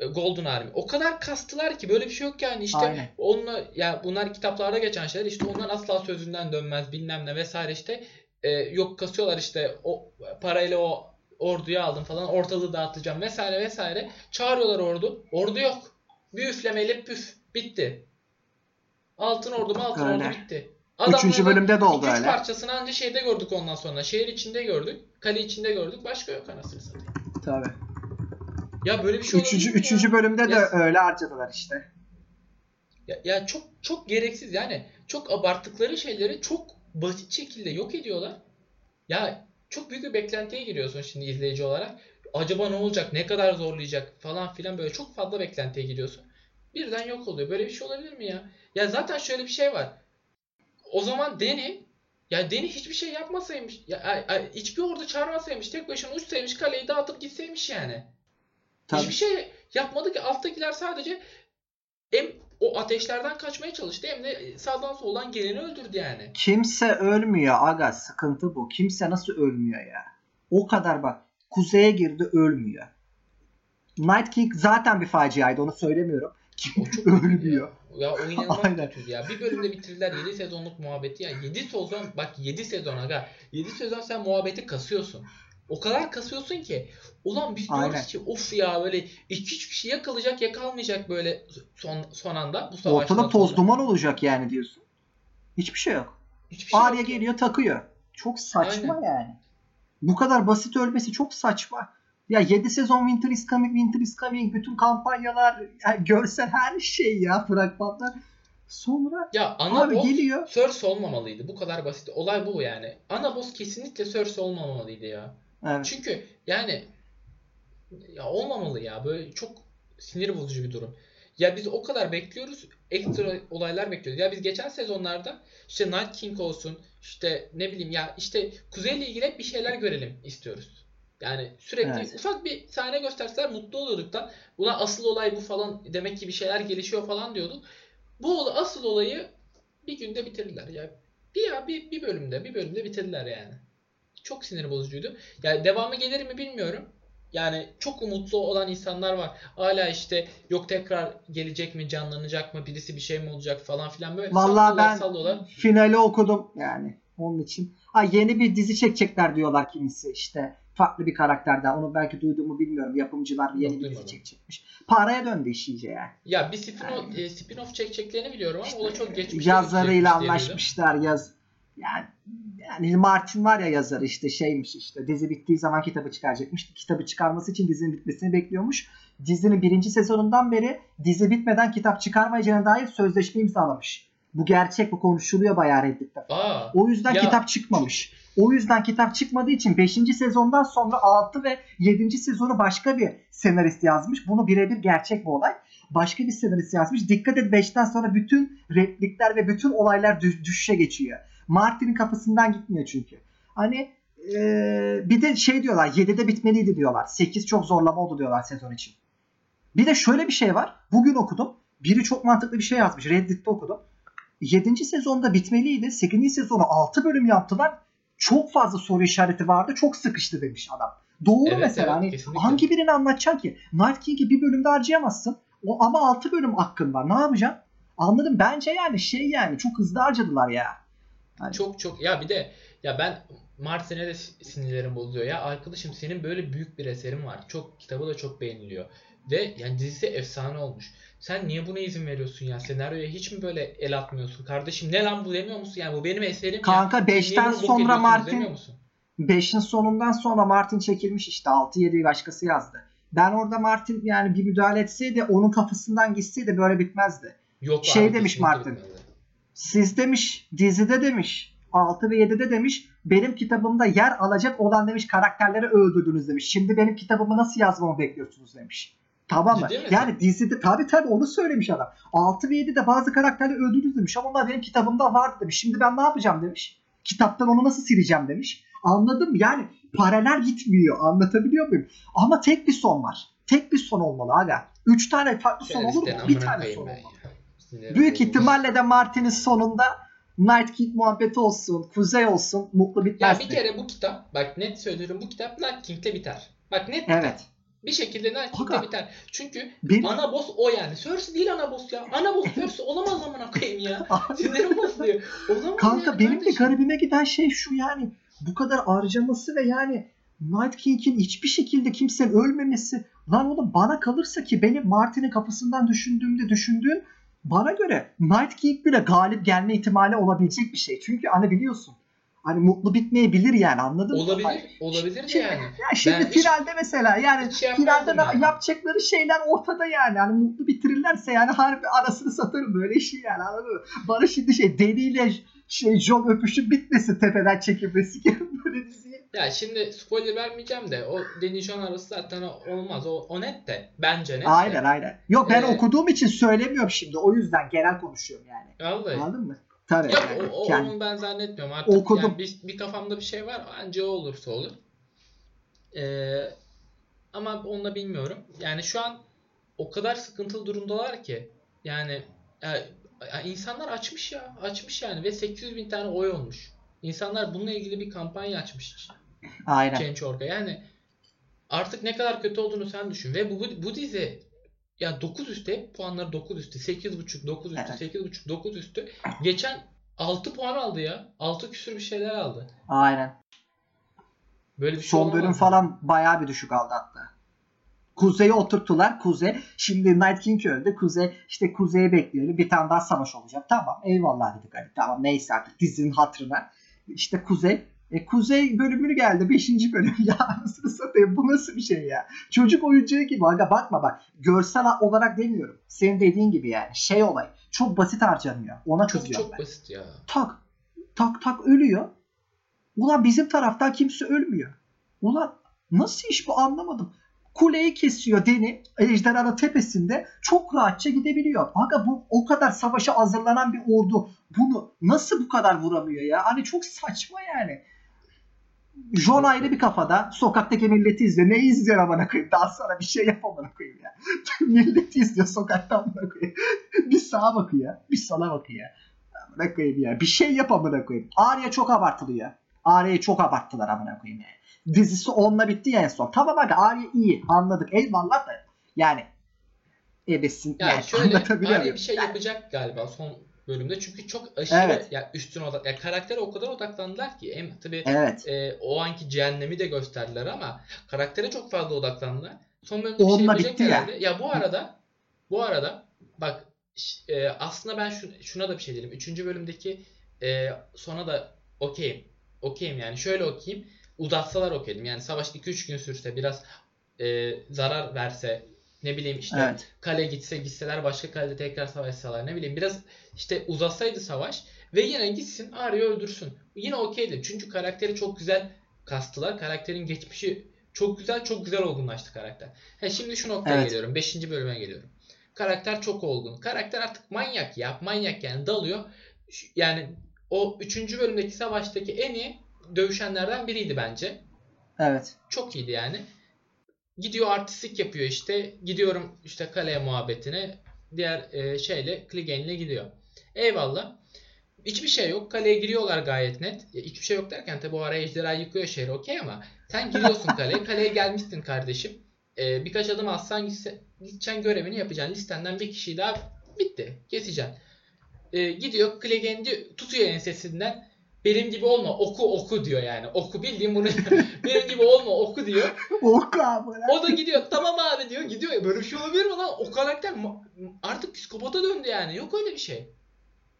e, Golden Army. O kadar kastılar ki böyle bir şey yok yani işte Aynen. onunla ya bunlar kitaplarda geçen şeyler işte onlar asla sözünden dönmez bilmem ne vesaire işte E, yok kasıyorlar işte o parayla o orduyu aldım falan ortalığı dağıtacağım vesaire vesaire çağırıyorlar ordu ordu yok bir üflemeyle püf bitti altın ordu mu altın Öyle. ordu bitti Üçüncü Adamların bölümde de oldu öyle. parçasını anca şeyde gördük ondan sonra şehir içinde gördük kale içinde gördük başka yok anasını satayım Tabii. ya böyle bir şey Üçüncü, ya? üçüncü bölümde de Ya- öyle harcadılar işte. Ya, ya çok çok gereksiz yani çok abarttıkları şeyleri çok basit şekilde yok ediyorlar. Ya çok büyük bir beklentiye giriyorsun şimdi izleyici olarak. Acaba ne olacak? Ne kadar zorlayacak falan filan böyle çok fazla beklentiye giriyorsun. Birden yok oluyor. Böyle bir şey olabilir mi ya? Ya zaten şöyle bir şey var. O zaman Deni ya Deni hiçbir şey yapmasaymış. Ya ay, hiçbir ordu çağırmasaymış. Tek başına uçsaymış kaleyi dağıtıp gitseymiş yani. Tabii. Hiçbir şey yapmadı ki alttakiler sadece hem o ateşlerden kaçmaya çalıştı hem de sağdan soldan geleni öldürdü yani. Kimse ölmüyor aga sıkıntı bu. Kimse nasıl ölmüyor ya? O kadar bak. Kuzeye girdi ölmüyor. Night King zaten bir faciaydı onu söylemiyorum. Ölmüyor. Ya, o inanılmaz Aynen. kötüydü ya. Bir bölümde bitirdiler 7 sezonluk muhabbeti ya. 7 sezon bak 7 sezon aga. 7 sezon sen muhabbeti kasıyorsun. O kadar kasıyorsun ki. Ulan biz diyoruz Aynen. ki of ya böyle iki üç kişi ya kalacak ya kalmayacak böyle son son anda bu savaştan Ortada toz sonra. duman olacak yani diyorsun. Hiçbir şey yok. Hiçbir şey Arya yok geliyor takıyor. Çok saçma Aynen. yani. Bu kadar basit ölmesi çok saçma. Ya 7 sezon Winter is Coming, Winter is Coming, bütün kampanyalar, yani görsel her şey ya fragmanlar. Sonra Ya ana abi boss geliyor. Cersei olmamalıydı. Bu kadar basit. Olay bu yani. Ana boss kesinlikle Cersei olmamalıydı ya. Evet. Çünkü yani ya olmamalı ya. Böyle çok sinir bozucu bir durum. Ya biz o kadar bekliyoruz. Ekstra olaylar bekliyoruz. Ya biz geçen sezonlarda işte Night King olsun işte ne bileyim ya işte Kuzey'le ilgili hep bir şeyler görelim istiyoruz. Yani sürekli Evet. ufak bir sahne gösterseler mutlu oluyorduk da buna asıl olay bu falan demek ki bir şeyler gelişiyor falan diyorduk. Bu asıl olayı bir günde bitirdiler ya. Bir ya bir, bir bölümde bir bölümde bitirdiler yani. çok sinir bozucuydu. Yani devamı gelir mi bilmiyorum. Yani çok umutlu olan insanlar var. Hala işte yok tekrar gelecek mi, canlanacak mı, birisi bir şey mi olacak falan filan böyle Vallahi sallıyorlar, ben sallıyorlar. finali okudum yani onun için. Ha yeni bir dizi çekecekler diyorlar kimisi işte. Farklı bir karakterden. Onu belki duyduğumu bilmiyorum. Yapımcılar yeni Yok, bir dizi çekecekmiş. Paraya döndü iş iyice yani. Ya bir spin-off, e, spin-off çekeceklerini biliyorum ama o da çok geçmiş. Yazarıyla anlaşmışlar yaz. Yani yani Martin var ya yazarı işte şeymiş işte dizi bittiği zaman kitabı çıkaracakmış. Kitabı çıkarması için dizinin bitmesini bekliyormuş. Dizinin birinci sezonundan beri dizi bitmeden kitap çıkarmayacağına dair sözleşme imzalamış. Bu gerçek bu konuşuluyor bayağı Reddit'te. Aa, O yüzden Ya- kitap çıkmamış. O yüzden kitap çıkmadığı için 5. sezondan sonra 6 ve 7. sezonu başka bir senarist yazmış. Bunu birebir gerçek bu olay. Başka bir senarist yazmış. Dikkat et 5'ten sonra bütün replikler ve bütün olaylar düş- düşüşe geçiyor. Martin'in kafasından gitmiyor çünkü. Hani eee, bir de şey diyorlar 7'de bitmeliydi diyorlar. 8 çok zorlama oldu diyorlar sezon için. Bir de şöyle bir şey var. Bugün okudum. Biri çok mantıklı bir şey yazmış. Reddit'te okudum. 7. sezonda bitmeliydi. 8. sezonu 6 bölüm yaptılar. Çok fazla soru işareti vardı. Çok sıkıştı demiş adam. Doğru Evet, mesela. evet, hani kesinlikle. hangi birini anlatacaksın ki? Night King'i bir bölümde harcayamazsın. O, ama 6 bölüm hakkın var. Ne yapacaksın? Anladım. Bence yani şey yani çok hızlı harcadılar ya. Hani- Çok çok ya bir de ya ben Martin'e de sinirlerim bozuluyor ya arkadaşım senin böyle büyük bir eserin var. Çok kitabı da çok beğeniliyor. Ve yani dizisi efsane olmuş. Sen niye buna izin veriyorsun ya? Senaryoya hiç mi böyle el atmıyorsun? Kardeşim ne lan bu demiyor musun? Yani bu benim eserim Kanka ya. Siz niye 5'ten bunu bok sonra Martin demiyor musun? 5'in sonundan sonra Martin çekilmiş işte 6-7'yi başkası yazdı. Ben orada Martin yani bir müdahale etseydi onun kafasından gitseydi böyle bitmezdi. Yok Şey abi, demiş Martin. bitmedi. Siz demiş dizide demiş 6 ve 7'de demiş benim kitabımda yer alacak olan demiş karakterleri öldürdünüz demiş. Şimdi benim kitabımı nasıl yazmamı bekliyorsunuz demiş. Tamam mı? Yani dizide tabi tabi onu söylemiş adam. 6 ve 7'de bazı karakterleri öldürdünüz demiş ama onlar benim kitabımda vardı demiş. Şimdi ben ne yapacağım demiş. Kitaptan onu nasıl sileceğim demiş. Anladım yani paralel gitmiyor anlatabiliyor muyum? Ama tek bir son var. Tek bir son olmalı aga. 3 tane farklı son olur mu? Bir tane son olmalı. ya. Büyük ihtimalle de Martin'in sonunda Night King muhabbeti olsun, Kuzey olsun, mutlu Ya bitmez. bir kere bu kitap bak net söylüyorum bu kitap Night King'le biter. Bak net biter. Bir şekilde Aga. biter. Çünkü Benim... ana boss o yani. Cersei değil ana boss ya. Ana boss Cersei olamaz amına koyayım ya. Sinirim bozuluyor. Olamaz Kanka yani benim de kardeşim. garibime giden şey şu yani bu kadar harcaması ve yani Night King'in hiçbir şekilde kimsenin ölmemesi. Lan oğlum bana kalırsa ki benim Martin'in kafasından düşündüğümde düşündüğüm bana göre Night King bile galip gelme ihtimali olabilecek bir şey. Çünkü hani biliyorsun hani mutlu bitmeyebilir yani anladın mı? Olabilir. Hani- Olabilir de Şimdi- yani. Ya şimdi Ben hiç- finalde mesela yani hiç şey finalde yani. yapacakları şeyler ortada yani. Hani mutlu bitirirlerse yani harbi arasını satarım böyle işi yani anladın mı? Bana şimdi şey deliyle şey John öpüşüp bitmesin tepeden çekilmesi gibi böyle diziyi. Ya şimdi spoiler vermeyeceğim de o Deni John arası zaten olmaz. O, o net de. Bence net Aynen de. aynen. Yok ben Ee, okuduğum için söylemiyorum şimdi. O yüzden genel konuşuyorum yani. Vallahi. Anladın mı? Tabii. Yok yani. o, Yani onu ben zannetmiyorum. Artık Okudum. yani bir, bir kafamda bir şey var. Anca o olursa olur. Ee, ama onu da bilmiyorum. Yani şu an o kadar sıkıntılı durumdalar ki yani ya, ya insanlar açmış ya. Açmış yani ve 800 bin tane oy olmuş. İnsanlar bununla ilgili bir kampanya açmış. aynen. Change.org'a. Yani artık ne kadar kötü olduğunu sen düşün. Ve bu, bu, bu dizi ya 9 üstü hep puanları 9 üstü. 8.5 9 üstü. Evet. 8.5 9 üstü. Geçen 6 puan aldı ya. 6 küsür bir şeyler aldı. Aynen. Böyle bir şey Son bölüm falan bayağı bir düşük aldı hatta. Kuzey'e oturttular. Kuzey. Şimdi Night King öldü. Kuzey işte Kuzey'i bekliyor. Bir tane daha savaş olacak. Tamam eyvallah dedik. Hani, tamam neyse artık dizinin hatırına. İşte Kuzey. E, Kuzey bölümünü geldi. Beşinci bölüm. Ya anasını satayım. Bu nasıl bir şey ya? Çocuk oyuncağı gibi. Aga bakma bak. Görsel olarak demiyorum. Senin dediğin gibi yani. Şey olay. Çok basit harcanıyor. Ona Çok kızıyorum çok ben basit ya. tak tak tak ölüyor. Ulan bizim taraftan kimse ölmüyor. Ulan nasıl iş bu anlamadım. Kuleyi kesiyor Deni ejderhanın tepesinde çok rahatça gidebiliyor. Aga bu o kadar savaşa hazırlanan bir ordu bunu nasıl bu kadar vuramıyor ya? Hani çok saçma yani. John ayrı bir kafada. Sokaktaki milleti izliyor. Ne izliyor amına koyayım? Daha sonra bir şey yap amına koyayım ya. milleti izliyor sokakta amına koyayım. bir sağa bakıyor. Bir sola bakıyor. Amına koyayım ya. Bir şey yap amına koyayım. Arya çok abartılıyor. Arya'yı çok abarttılar amına koyayım yani. Dizisi onunla bitti ya en son. Tamam abi Arya iyi anladık eyvallah da yani ebesin Yani, yani, şöyle anlatabiliyor Arya bir şey Yani- yapacak galiba son bölümde çünkü çok aşırı Evet. ya üstüne odak ya karaktere o kadar odaklandılar ki hem tabii Evet. e, o anki cehennemi de gösterdiler ama karaktere çok fazla odaklandılar. Son bölümde bir şey Onunla yapacak bitti ya. herhalde. Ya. bu arada bu arada bak e, aslında ben şu, şuna da bir şey dedim. Üçüncü bölümdeki e, sona da okeyim. Okeyim yani. Şöyle okuyayım. Uzatsalar okeydim. Yani savaş 2-3 gün sürse biraz e, zarar verse ne bileyim işte Evet. kale gitse gitseler başka kalede tekrar savaşsalar ne bileyim biraz işte uzatsaydı savaş ve yine gitsin Arya'yı öldürsün. Yine okeydim. Çünkü karakteri çok güzel kastılar. Karakterin geçmişi çok güzel çok güzel olgunlaştı karakter. He, şimdi şu noktaya Evet. geliyorum. Beşinci bölüme geliyorum. Karakter çok olgun. Karakter artık manyak ya. Manyak yani dalıyor. Yani o üçüncü bölümdeki savaştaki en iyi dövüşenlerden biriydi bence. Evet. Çok iyiydi yani. Gidiyor artistik yapıyor işte. Gidiyorum işte kaleye muhabbetine. Diğer e, şeyle Clegane'le gidiyor. Eyvallah. Hiçbir şey yok. Kaleye giriyorlar gayet net. Ya, hiçbir şey yok derken tabi o ara ejderha yıkıyor şehri okey ama sen giriyorsun kaleye. Kaleye gelmişsin kardeşim. E, birkaç adım atsan gitse, gideceksin görevini yapacaksın. Listenden bir kişiyi daha bitti. Keseceksin. E, gidiyor diyor, tutuyor ensesinden. Benim gibi olma oku oku diyor yani. Oku bildiğim bunu benim gibi olma oku diyor. Oku abi. O da gidiyor tamam abi diyor gidiyor. Böyle bir şey olabilir mi lan? O karakter artık psikopata döndü yani. Yok öyle bir şey.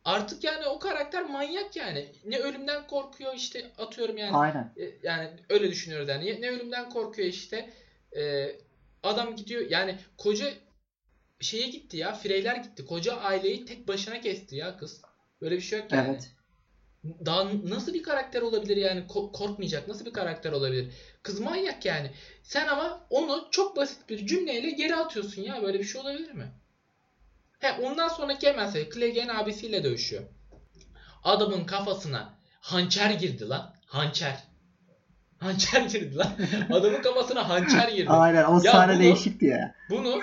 Artık yani o karakter manyak yani. Ne ölümden korkuyor işte atıyorum yani. Aynen. E, Yani öyle düşünüyoruz yani. Ne ölümden korkuyor işte. E, adam gidiyor yani koca şeye gitti ya. Freyler gitti. Koca aileyi tek başına kesti ya kız. Böyle bir şey yok yani. Evet. Daha nasıl bir karakter olabilir yani Ko- korkmayacak nasıl bir karakter olabilir? Kız manyak yani. Sen ama onu çok basit bir cümleyle geri atıyorsun ya böyle bir şey olabilir mi? He ondan sonraki hemen say Clegane abisiyle dövüşüyor. Adamın kafasına hançer girdi lan. Hançer. Hançer girdi lan. Adamın kafasına hançer girdi. Aynen. O Ya sahne bunu- değişikti ya. Bunu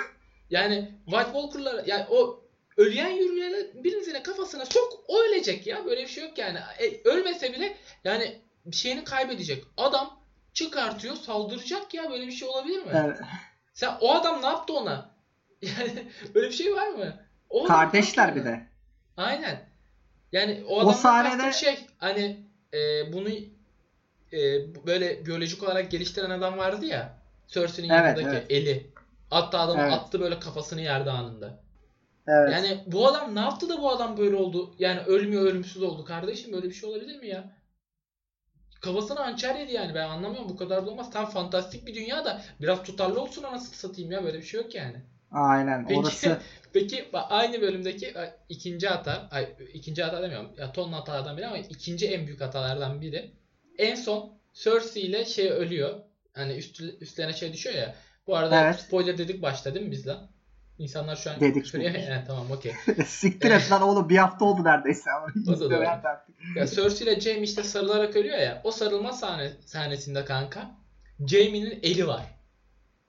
yani White Walker'lara yani o ölüyen yürüyen birisine kafasına sok o ölecek ya. Böyle bir şey yok yani. E, ölmese bile yani bir şeyini kaybedecek. Adam çıkartıyor saldıracak ya. Böyle bir şey olabilir mi? Evet. Sen o adam ne yaptı ona? Yani böyle bir şey var mı? O adam Kardeşler bir de. Aynen. Yani o adamın sahnede- şey hani e, bunu e, böyle biyolojik olarak geliştiren adam vardı ya. Cersei'nin Evet, yanındaki evet. eli. Hatta adam Evet. attı böyle kafasını yerde anında. Evet. Yani bu adam ne yaptı da bu adam böyle oldu? Yani ölmüyor ölümsüz oldu. Kardeşim böyle bir şey olabilir mi ya? Kafasına hançer yedi yani ben anlamıyorum bu kadar da olmaz. Tam fantastik bir dünya da biraz tutarlı olsun anasını satayım ya böyle bir şey yok yani. Aynen. Peki, Orası peki aynı bölümdeki ikinci hata, ay, ikinci hata demiyorum. Ya tonla hatalardan biri ama ikinci en büyük hatalardan biri. En son Cersei ile şey ölüyor. Hani üstü, üstlerine şey düşüyor ya. Bu arada Evet. spoiler dedik başta değil mi biz lan? İnsanlar şu an Dedik, şuraya. He, tamam okey. siktir et lan oğlum bir hafta oldu neredeyse. O da doğru. Ya Cersei ile Jaime işte sarılarak ölüyor ya. O sarılma sahne, sahnesinde kanka Jaime'nin eli var.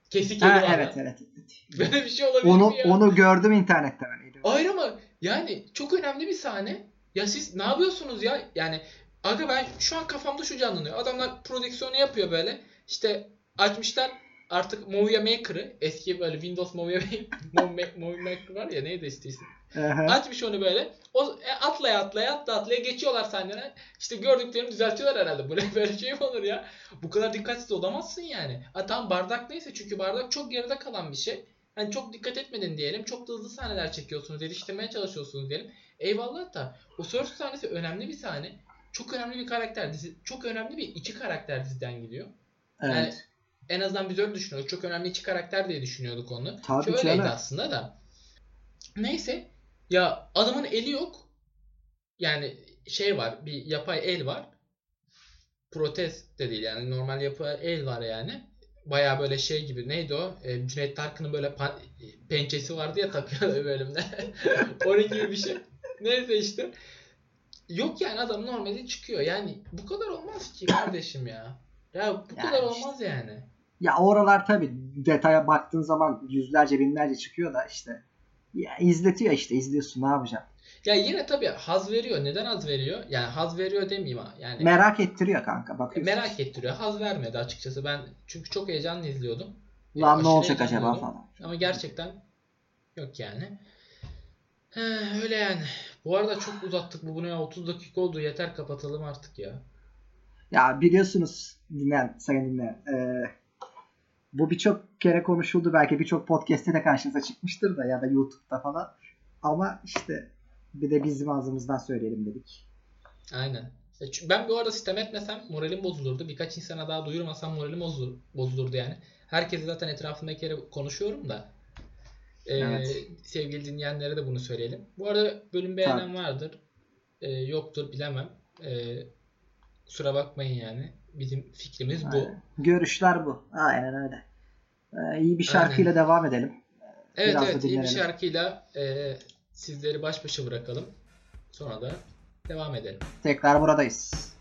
Kesik eli Ha, var. evet evet. evet. Böyle bir şey olabilir Onu mi ya? onu gördüm internette ben. Hayır ama yani çok önemli bir sahne. Ya siz ne yapıyorsunuz ya? Yani aga ben şu an kafamda şu canlanıyor. Adamlar prodüksiyonu yapıyor böyle. İşte açmışlar artık Movie Maker'ı. Eski böyle Windows Movie, Movie Movie Maker var ya neydi istiyorsun. Aha. Açmış onu böyle. O e, atlaya atlaya atla atlaya geçiyorlar sahnene. İşte gördüklerini düzeltiyorlar herhalde. Ne böyle şey mi olur ya? Bu kadar dikkatsiz olamazsın yani. Ha tamam bardak neyse çünkü bardak çok geride kalan bir şey. Hani çok dikkat etmedin diyelim. Çok da hızlı sahneler çekiyorsunuz. Yetiştirmeye çalışıyorsunuz diyelim. Eyvallah da o Cersei sahnesi önemli bir sahne. Çok önemli bir karakter dizi. Çok önemli bir iki karakter diziden gidiyor. Yani Evet. En azından biz öyle düşünüyoruz. Çok önemli iki karakter diye düşünüyorduk onu. Tabii Ki öyleydi canım. aslında da. Neyse. Ya adamın eli yok. Yani şey var. Bir yapay el var. Protez de değil yani. Normal yapay el var yani. Baya böyle şey gibi. Neydi o? E, Cüneyt Tarkın'ın böyle pan- pençesi vardı ya takıyor bölümde. Onun gibi bir şey. Neyse işte. Yok yani adam normalde çıkıyor. Yani bu kadar olmaz ki kardeşim ya. Ya bu Yani kadar işte. olmaz yani. Ya oralar tabi detaya baktığın zaman yüzlerce binlerce çıkıyor da işte Ya izletiyor işte izliyorsun ne yapacaksın. Ya yine tabii haz veriyor. Neden haz veriyor? Yani haz veriyor demeyeyim ha. Yani Merak ettiriyor kanka bakıyorsun. merak ettiriyor. Haz vermedi açıkçası. Ben çünkü çok heyecanlı izliyordum. Lan ne olacak acaba falan. Ama gerçekten yok yani. He, öyle yani. Bu arada çok uzattık bu bunu ya. 30 dakika oldu. Yeter kapatalım artık ya. Ya biliyorsunuz dinleyen, sayın dinleyen. eee, bu birçok kere konuşuldu. Belki birçok podcast'te de karşınıza çıkmıştır da ya da YouTube'da falan. Ama işte bir de bizim ağzımızdan söyleyelim dedik. Aynen. E, Ben bu arada sistem etmesem moralim bozulurdu. Birkaç insana daha duyurmasam moralim bozulur, bozulurdu yani. Herkese zaten etrafımdakilere konuşuyorum da. e, Evet. Sevgili dinleyenlere de bunu söyleyelim. Bu arada bölüm beğenen vardır. E, yoktur bilemem. E, kusura bakmayın yani. Bizim fikrimiz bu. Aynen. Görüşler bu. Aynen öyle. Ee, iyi bir şarkıyla devam edelim. Evet Biraz evet iyi bir şarkıyla e, sizleri baş başa bırakalım. Sonra da devam edelim. Tekrar buradayız.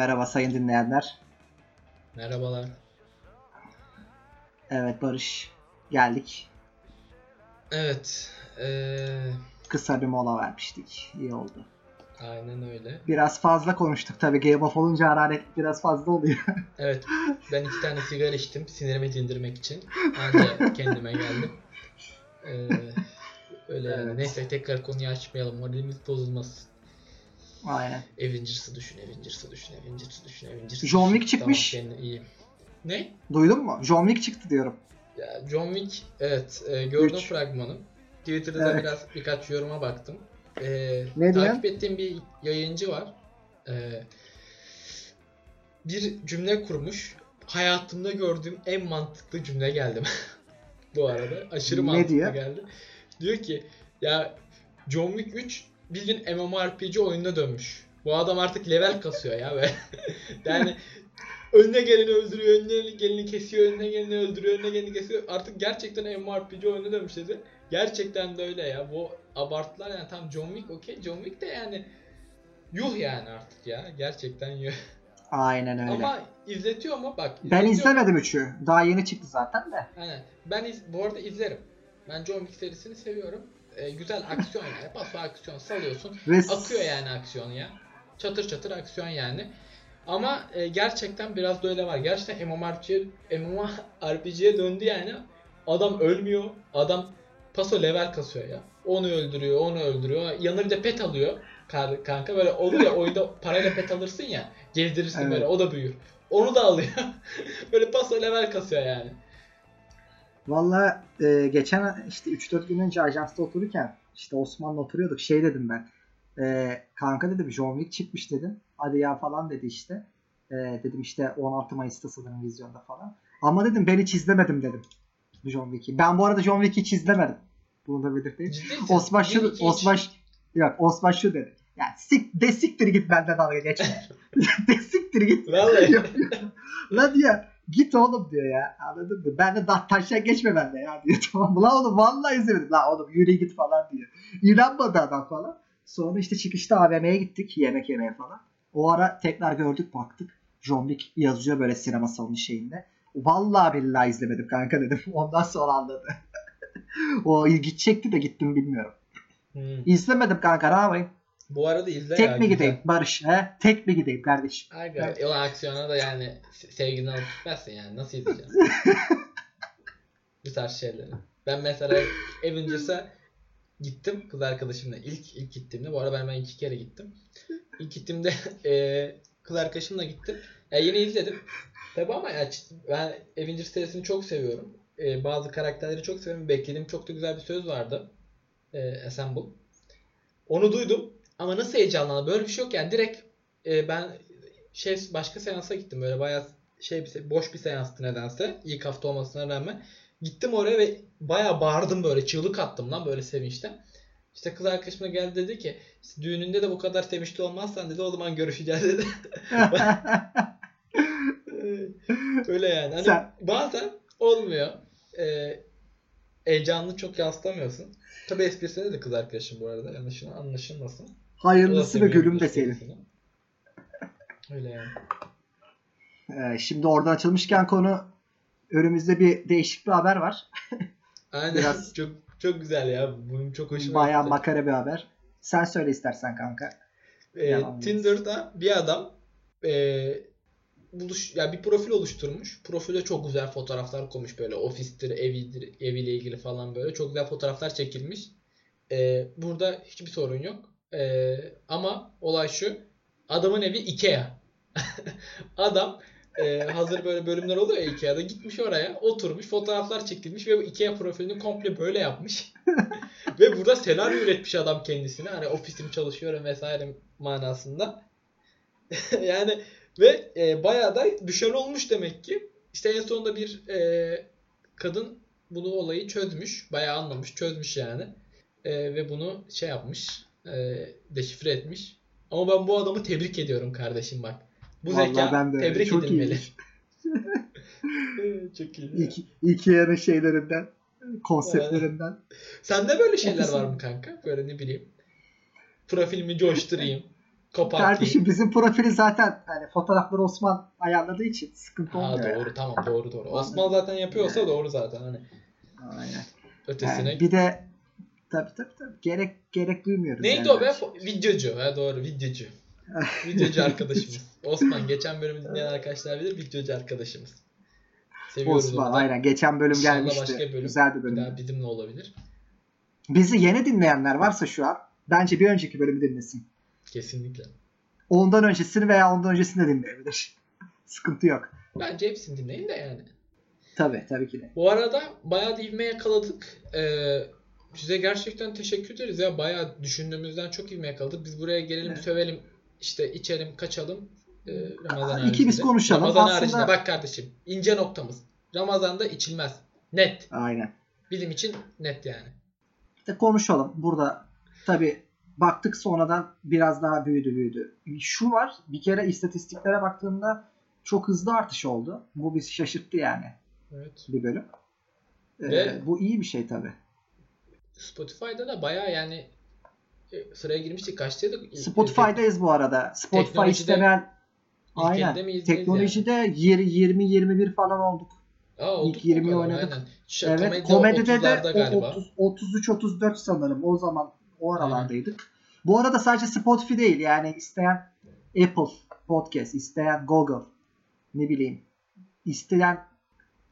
Merhaba sayın dinleyenler. Merhabalar. Evet Barış. Geldik. Evet. eee, Kısa bir mola vermiştik. İyi oldu. aynen öyle. Biraz fazla konuştuk tabii. Game of olunca hararet biraz fazla oluyor. Evet. Ben iki tane sigara içtim sinirimi dindirmek için. Anca kendime geldim. Eee, öyle yani. Evet. Neyse tekrar konuyu açmayalım. Moralimiz bozulmasın. Aynen. Avengers'ı düşün, Avengers'ı düşün, Avengers'ı düşün, Avengers'ı John düşün. Wick çıkmış. Tamam, kendine iyi. Ne? Duydun mu? John Wick çıktı diyorum. Ya John Wick evet e, gördüm Üç. fragmanı. Twitter'da da Evet. biraz birkaç yoruma baktım. E, Ne takip ettiğim bir yayıncı var. E, bir cümle kurmuş. Hayatımda gördüğüm en mantıklı cümle geldi. Bu arada aşırı Ne mantıklı diyor? geldi. Diyor ki ya John Wick 3 bildiğin MMORPG oyununa dönmüş. Bu adam artık level kasıyor ya ve yani önüne geleni öldürüyor, önüne geleni kesiyor, önüne geleni öldürüyor, önüne geleni kesiyor. Artık gerçekten MMORPG oyunu dönmüş dedi. Gerçekten de öyle ya. Bu abartılar yani tam John Wick okey. John Wick de yani yuh yani artık ya. Gerçekten yuh. Aynen öyle. Ama izletiyor mu? Bak. ben izletiyor. izlemedim üçü. Daha yeni çıktı zaten de. Aynen. Ben iz- bu arada izlerim. Ben John Wick serisini seviyorum. Ee, güzel aksiyon yani. Paso aksiyon salıyorsun. Ve Akıyor yani aksiyon ya. Çatır çatır aksiyon yani. Ama e, gerçekten biraz da öyle var. Gerçekten MMORPG'ye MMORPG'ye döndü yani. Adam ölmüyor. Adam paso level kasıyor ya. Onu öldürüyor, onu öldürüyor. Yanına bir de pet alıyor. kanka böyle olur ya oyunda parayla pet alırsın ya gezdirirsin Evet. böyle o da büyür. Onu da alıyor. böyle paso level kasıyor yani. Valla e, geçen işte 3-4 gün önce ajansta otururken işte Osman'la oturuyorduk. Şey dedim ben. E, kanka dedim John Wick çıkmış dedim. Hadi ya falan dedi işte. E, dedim işte 16 Mayıs'ta sanırım vizyonda falan. Ama dedim ben hiç izlemedim dedim. John Wick'i. Ben bu arada John Wick'i hiç izlemedim. Bunu da belirteyim. Osman şu. Osman yok Osman şu dedi. Ya sik, de siktir git benden dalga geçme. de siktir git. Vallahi. Lan diyor git oğlum diyor ya. Anladın mı? Ben de taşa geçme bende ya diyor. Tamam? Lan oğlum vallahi izlemedim. Lan oğlum yürü git falan diyor. İnanmadı adam falan. Sonra işte çıkışta AVM'ye gittik yemek yemeye falan. O ara tekrar gördük baktık. John Wick yazıyor böyle sinema salonu şeyinde. Vallahi billahi izlemedim kanka dedim. Ondan sonra anladı. o ilgi çekti de gittim bilmiyorum. Hmm. İzlemedim kanka ne yapayım? Bu arada izle Tek ya. mi güzel. gideyim Barış? He? Tek mi gideyim kardeşim? Aga, Evet. o aksiyona da yani se- sevgilini alıp gitmezsin yani. Nasıl izleyeceksin? Bu tarz şeyleri. Ben mesela Avengers'a gittim kız arkadaşımla. ilk ilk gittiğimde. Bu arada ben, ben iki kere gittim. İlk gittiğimde e, kız arkadaşımla gittim. Ya yine izledim. Tabi ama ya, ben Avengers serisini çok seviyorum. E, bazı karakterleri çok seviyorum. Beklediğim çok da güzel bir söz vardı. E, Assemble. Onu duydum. Ama nasıl heyecanlandım? Böyle bir şey yok yani. Direkt e, ben şey başka seansa gittim. Böyle bayağı şey bir boş bir seanstı nedense. İlk hafta olmasına rağmen. Gittim oraya ve bayağı bağırdım böyle. Çığlık attım lan böyle sevinçten. İşte kız arkadaşım da geldi dedi ki "İşte düğününde de bu kadar sevinçli olmazsan dedi o zaman görüşeceğiz dedi. Öyle yani. Hani Sen- bazen olmuyor. Ee, heyecanını çok yansıtamıyorsun. Tabi esprisinde de kız arkadaşım bu arada. Yanlışına anlaşılmasın. Hayırlısı ve gülüm de senin. esprisini. Öyle yani. Ee, şimdi oradan açılmışken konu önümüzde bir değişik bir haber var. Aynen. Biraz- çok çok güzel ya. Bunun çok hoşuma Bayağı gitti. makara bir haber. Sen söyle istersen kanka. Ee, Tinder'da bir adam e, buluş ya bir profil oluşturmuş. Profile çok güzel fotoğraflar koymuş böyle ofistir, evidir, eviyle ilgili falan böyle çok güzel fotoğraflar çekilmiş. Ee, burada hiçbir sorun yok. Ee, ama olay şu. Adamın evi Ikea. Adam e, hazır böyle bölümler oluyor ya Ikea'da gitmiş oraya oturmuş fotoğraflar çekilmiş ve Ikea profilini komple böyle yapmış. ve burada senaryo üretmiş adam kendisine. Hani ofisim çalışıyorum vesaire manasında. yani ve e, bayağı da düşen olmuş demek ki. İşte en sonunda bir e, kadın bunu olayı çözmüş. Bayağı anlamış, çözmüş yani. E, ve bunu şey yapmış, e, deşifre etmiş. Ama ben bu adamı tebrik ediyorum kardeşim bak. Bu Vallahi zeka ben de tebrik Çok edilmeli. Çok iyi. İki, Ikea'nın şeylerinden, konseptlerinden. Sende böyle şeyler var mı kanka? Böyle ne bileyim. Profilimi coşturayım. Kopartayım. Kardeşim bizim profili zaten hani fotoğrafları Osman ayarladığı için sıkıntı Ha olmuyor. doğru tamam doğru doğru. Osman zaten yapıyorsa doğru zaten hani Aynen. ötesine. Yani bir de tabii tabii tabii gerek gerek duymuyoruz. Neydi yani. o be? Fo- Videocu. Ha doğru videocu. Videocu arkadaşımız. Osman geçen bölümü dinleyen arkadaşlar bilir videocu arkadaşımız. Seviyoruz Osman onu aynen geçen bölüm İnşallah gelmişti. başka bölüm Güzel bir Bir bölüm. daha bizimle olabilir. Bizi yeni dinleyenler varsa şu an bence bir önceki bölümü dinlesin. Kesinlikle. Ondan öncesini veya ondan öncesini de dinleyebilir. Sıkıntı yok. Bence hepsini dinleyin de yani. Tabii tabii ki de. Bu arada bayağı da ivme yakaladık. Ee, size gerçekten teşekkür ederiz ya. Bayağı düşündüğümüzden çok ivme yakaladık. Biz buraya gelelim, Evet. sövelim, işte içelim, kaçalım. Ee, Ramazan Aa, ikimiz haricinde. konuşalım. Ramazan Aslında- haricinde bak kardeşim. ince noktamız. Ramazan'da içilmez. Net. Aynen. Bizim için net yani. İşte konuşalım. Burada tabii baktık sonradan biraz daha büyüdü büyüdü. Şu var bir kere istatistiklere baktığımda çok hızlı artış oldu. Bu bizi şaşırttı yani Evet. bir bölüm. Ee, Ve- bu iyi bir şey tabii. Spotify'da da bayağı yani e, sıraya girmiştik. Kaçtaydık? Spotify'dayız bu arada. Spotify İlk aynen. miyiz? Teknolojide 20-21 falan olduk. Aa, olduk ilk mu o 20'yi kadar? oynadık. Aynen. Evet. komedi Komedide de 30'larda galiba. 33-34 sanırım. O zaman o aralardaydık. Bu arada sadece Spotify değil. Yani isteyen Apple Podcast, isteyen Google, ne bileyim, isteyen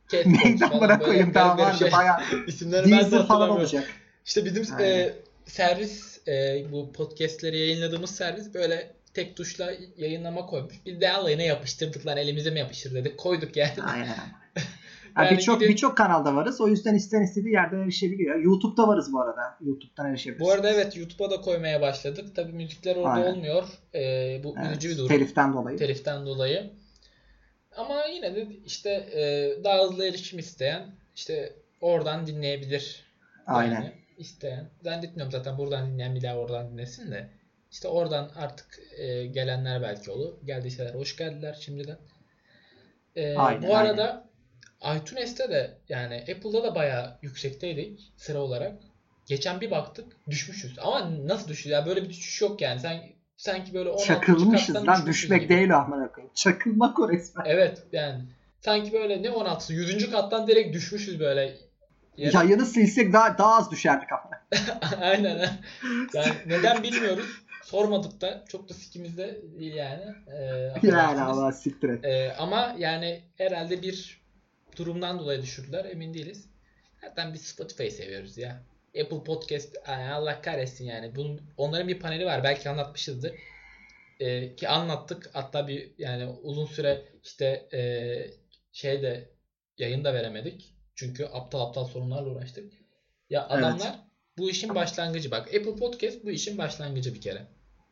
Catbox böyle koyayım daha vardı. şey. Ben de Deezer falan olacak. İşte bizim Aynen. e, servis e, bu podcastleri yayınladığımız servis böyle tek tuşla yayınlama koymuş. Biz de alayına yapıştırdık lan elimize mi yapıştır dedik. Koyduk yani. Aynen. Yani birçok gidip- birçok kanalda varız. O yüzden isten istediği yerden erişebiliyor. YouTube'da varız bu arada. YouTube'dan erişebilirsiniz. Bu arada evet YouTube'a da koymaya başladık. Tabii müzikler orada Aynen. olmuyor. E, bu Evet, üzücü bir durum. teliften dolayı. teliften dolayı. Ama yine de işte e, daha hızlı erişim isteyen işte oradan dinleyebilir. Aynen. Yani isteyen. Zannetmiyorum zaten buradan dinleyen bir daha oradan dinlesin de. İşte oradan artık e, gelenler belki olur. Geldiyseler hoş geldiler şimdiden. E, Aynen, bu arada iTunes'te de yani Apple'da da bayağı yüksekteydik sıra olarak. Geçen bir baktık düşmüşüz. Ama nasıl düşüyor? Ya böyle bir düşüş yok yani. Sen sanki böyle 16. Çakılmışız lan. Düşmek gibi. değil amına koyayım. Çakılmak o resmen. Evet yani sanki böyle ne 16'sı 100. kattan direkt düşmüşüz böyle. Yere. Yayını silsek daha daha az düşerdik ama. Aynen. Yani neden bilmiyoruz. Sormadık da çok da sikimizde değil yani. Ee, Yani. Allah siktir et. Ee, ama yani herhalde bir durumdan dolayı düşürdüler emin değiliz. Zaten biz Spotify'ı seviyoruz ya. Apple Podcast ay Allah kahretsin yani. Bunun, onların bir paneli var. Belki anlatmışızdır. Ee, ki anlattık. Hatta bir yani uzun süre işte e, şeyde yayın da veremedik. Çünkü aptal aptal sorunlarla uğraştık. Ya Evet. adamlar bu işin başlangıcı. Bak Apple Podcast bu işin başlangıcı bir kere.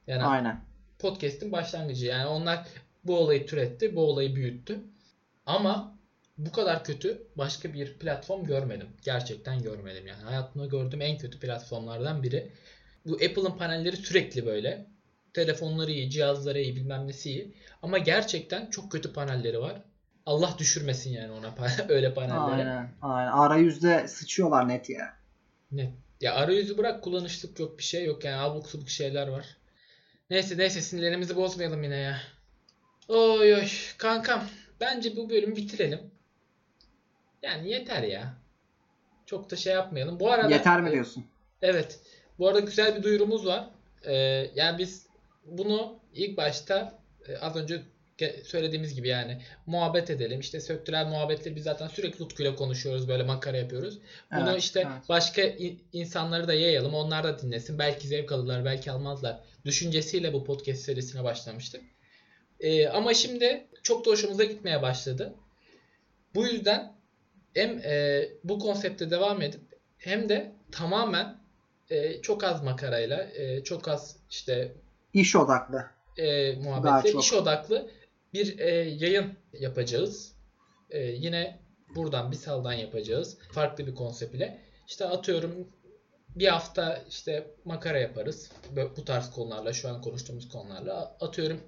Yani Aynen. podcast'in başlangıcı. Yani onlar bu olayı türetti, bu olayı büyüttü. Ama bu kadar kötü başka bir platform görmedim. Gerçekten görmedim yani. Hayatımda gördüğüm en kötü platformlardan biri. Bu Apple'ın panelleri sürekli böyle. Telefonları iyi, cihazları iyi, bilmem nesi iyi. Ama gerçekten çok kötü panelleri var. Allah düşürmesin yani ona öyle panelleri. Aynen. Aynen. Arayüzde sıçıyorlar net ya. Ne? Ya arayüzü bırak kullanışlık yok bir şey yok yani abuk subuk şeyler var. Neyse neyse sinirlerimizi bozmayalım yine ya. Oy oy kankam bence bu bölümü bitirelim. Yani yeter ya. Çok da şey yapmayalım. Bu arada Yeter mi diyorsun? Evet. Bu arada güzel bir duyurumuz var. Ee, yani biz bunu ilk başta e, az önce söylediğimiz gibi yani muhabbet edelim. İşte söktürel muhabbetleri biz zaten sürekli Utku'yla konuşuyoruz. Böyle makara yapıyoruz. Bunu Evet, işte evet. başka in- insanları da yayalım. Onlar da dinlesin. Belki zevk alırlar, belki almazlar. Düşüncesiyle bu podcast serisine başlamıştık. Ee, ama şimdi çok da hoşumuza gitmeye başladı. Bu yüzden hem e, bu konsepte devam edip hem de tamamen e, çok az makarayla, e, çok az işte İş odaklı. e, muhabbetle, iş odaklı bir e, yayın yapacağız. E, yine buradan bir saldan yapacağız. Farklı bir konsept ile. İşte atıyorum bir hafta işte makara yaparız. Bu tarz konularla, şu an konuştuğumuz konularla. Atıyorum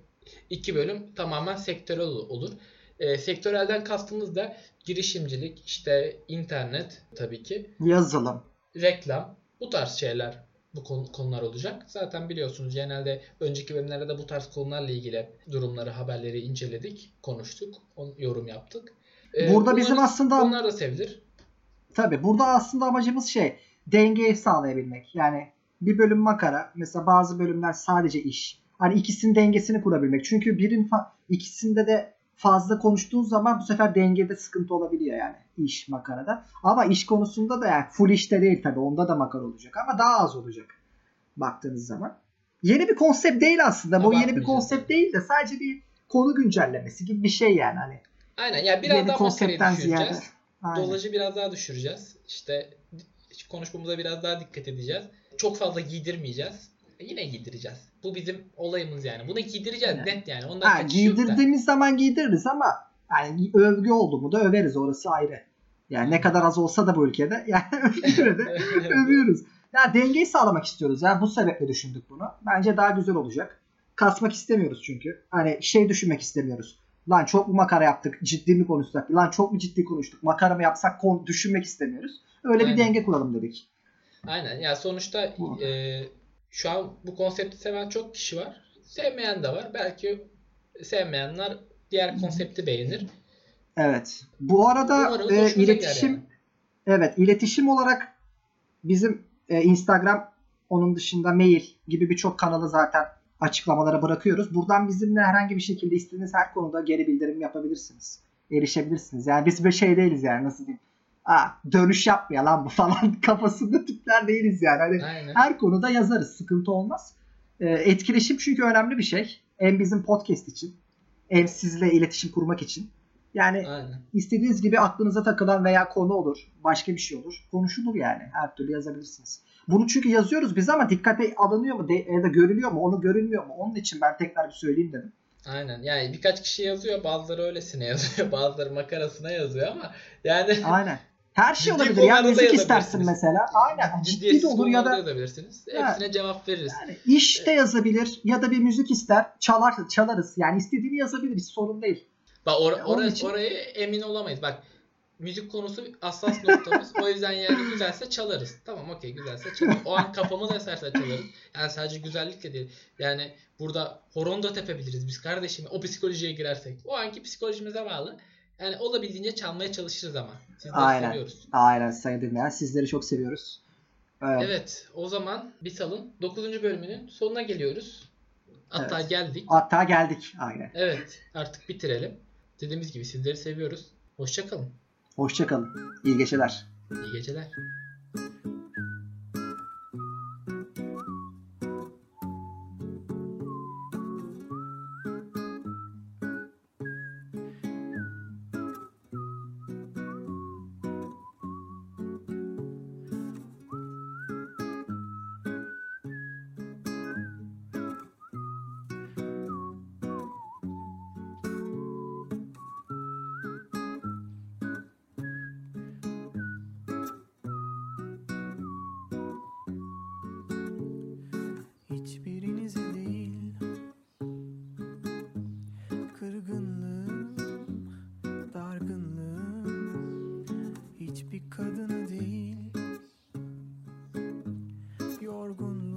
iki bölüm tamamen sektörel ol- olur. E, sektörelden kastımız da girişimcilik, işte internet tabii ki Yazılım. reklam bu tarz şeyler bu konu- konular olacak. Zaten biliyorsunuz genelde önceki bölümlerde de bu tarz konularla ilgili durumları, haberleri inceledik, konuştuk, on- yorum yaptık. Ee, Burada bizim umarız aslında onlar da sevilir. tabii burada aslında amacımız şey dengeyi sağlayabilmek. Yani bir bölüm makara mesela bazı bölümler sadece iş. Hani ikisinin dengesini kurabilmek. Çünkü birin ikisinde de fazla konuştuğun zaman bu sefer dengede sıkıntı olabiliyor yani iş makarada. Ama iş konusunda da yani full işte değil tabii onda da makara olacak ama daha az olacak baktığınız zaman. Yeni bir konsept değil aslında. Bu yeni bir konsept yani. değil de sadece bir konu güncellemesi gibi bir şey yani hani. Aynen ya biraz Yeni daha konseptten ziyade. Aynen. Dolajı biraz daha düşüreceğiz. İşte konuşmamıza biraz daha dikkat edeceğiz. Çok fazla giydirmeyeceğiz. Yine giydireceğiz. Bu bizim olayımız yani. Bunu giydireceğiz Yani. net yani. Ondan Ha, giydirdiğimiz zaman giydiririz ama yani övgü oldu mu da överiz orası ayrı. Yani ne kadar az olsa da bu ülkede yani yine de övüyoruz. Ya dengeyi sağlamak istiyoruz. Yani bu sebeple düşündük bunu. Bence daha güzel olacak. Kasmak istemiyoruz çünkü. Hani şey düşünmek istemiyoruz. Lan çok mu makara yaptık? Ciddi mi konuşsak? Lan çok mu ciddi konuştuk? Makara mı yapsak? Kon düşünmek istemiyoruz. Öyle Aynen. bir denge kuralım dedik. Aynen. Ya sonuçta Bu. e, şu an bu konsepti seven çok kişi var. Sevmeyen de var. Belki sevmeyenler diğer konsepti beğenir. Evet. Bu arada Umarım e, iletişim yani. evet iletişim olarak bizim e, Instagram onun dışında mail gibi birçok kanalı zaten açıklamalara bırakıyoruz. Buradan bizimle herhangi bir şekilde istediğiniz her konuda geri bildirim yapabilirsiniz. Erişebilirsiniz. Yani biz bir şey değiliz yani nasıl diyeyim. Ha, dönüş yapmıyor lan bu falan kafasında tipler değiliz yani. Hani Aynen. her konuda yazarız. Sıkıntı olmaz. Ee, etkileşim çünkü önemli bir şey. Hem bizim podcast için hem sizle iletişim kurmak için. Yani Aynen. istediğiniz gibi aklınıza takılan veya konu olur. Başka bir şey olur. Konuşulur yani. Her türlü yazabilirsiniz. Bunu çünkü yazıyoruz biz ama dikkate alınıyor mu de- ya da görülüyor mu? Onu görülmüyor mu? Onun için ben tekrar bir söyleyeyim dedim. Aynen. Yani birkaç kişi yazıyor. Bazıları öylesine yazıyor. Bazıları makarasına yazıyor ama yani Aynen. Her şey Ciddi olabilir. Ya konularda müzik istersin mesela. Aynen. Ciddi de olur ya da yazabilirsiniz. Hepsine cevap veririz. yani işte yazabilir ya da bir müzik ister. Çalar, çalarız. Yani istediğini yazabilir. Hiç sorun değil. Bak or- oraya, için- oraya emin olamayız. Bak müzik konusu hassas noktamız. o yüzden yani güzelse çalarız. Tamam okey güzelse çalarız. O an kafamız eserse çalarız. Yani sadece güzellikle değil. Yani burada horon da tepebiliriz biz kardeşim. O psikolojiye girersek. O anki psikolojimize bağlı. Yani olabildiğince çalmaya çalışırız ama. Sizleri Aynen. seviyoruz. Aynen sayın dinleyen. Sizleri çok seviyoruz. Evet. Evet o zaman Bisal'ın 9. bölümünün sonuna geliyoruz. Hatta Evet. geldik. Hatta geldik. Aynen. Evet artık bitirelim. Dediğimiz gibi sizleri seviyoruz. Hoşçakalın. Hoşçakalın. İyi geceler. İyi geceler. Yorgunluğum,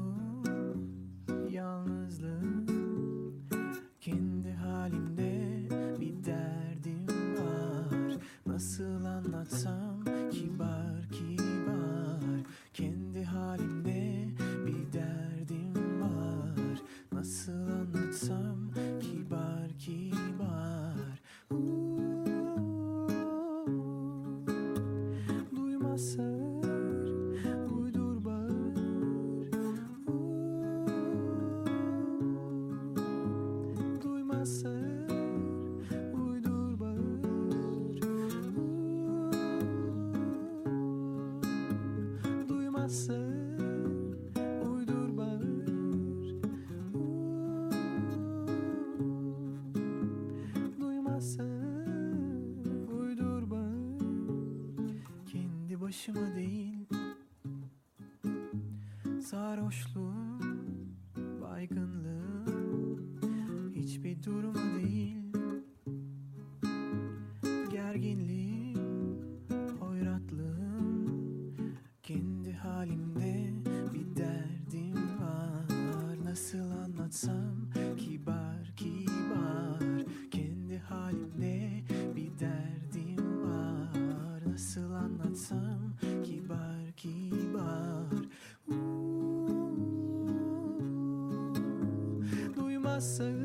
último dia. So.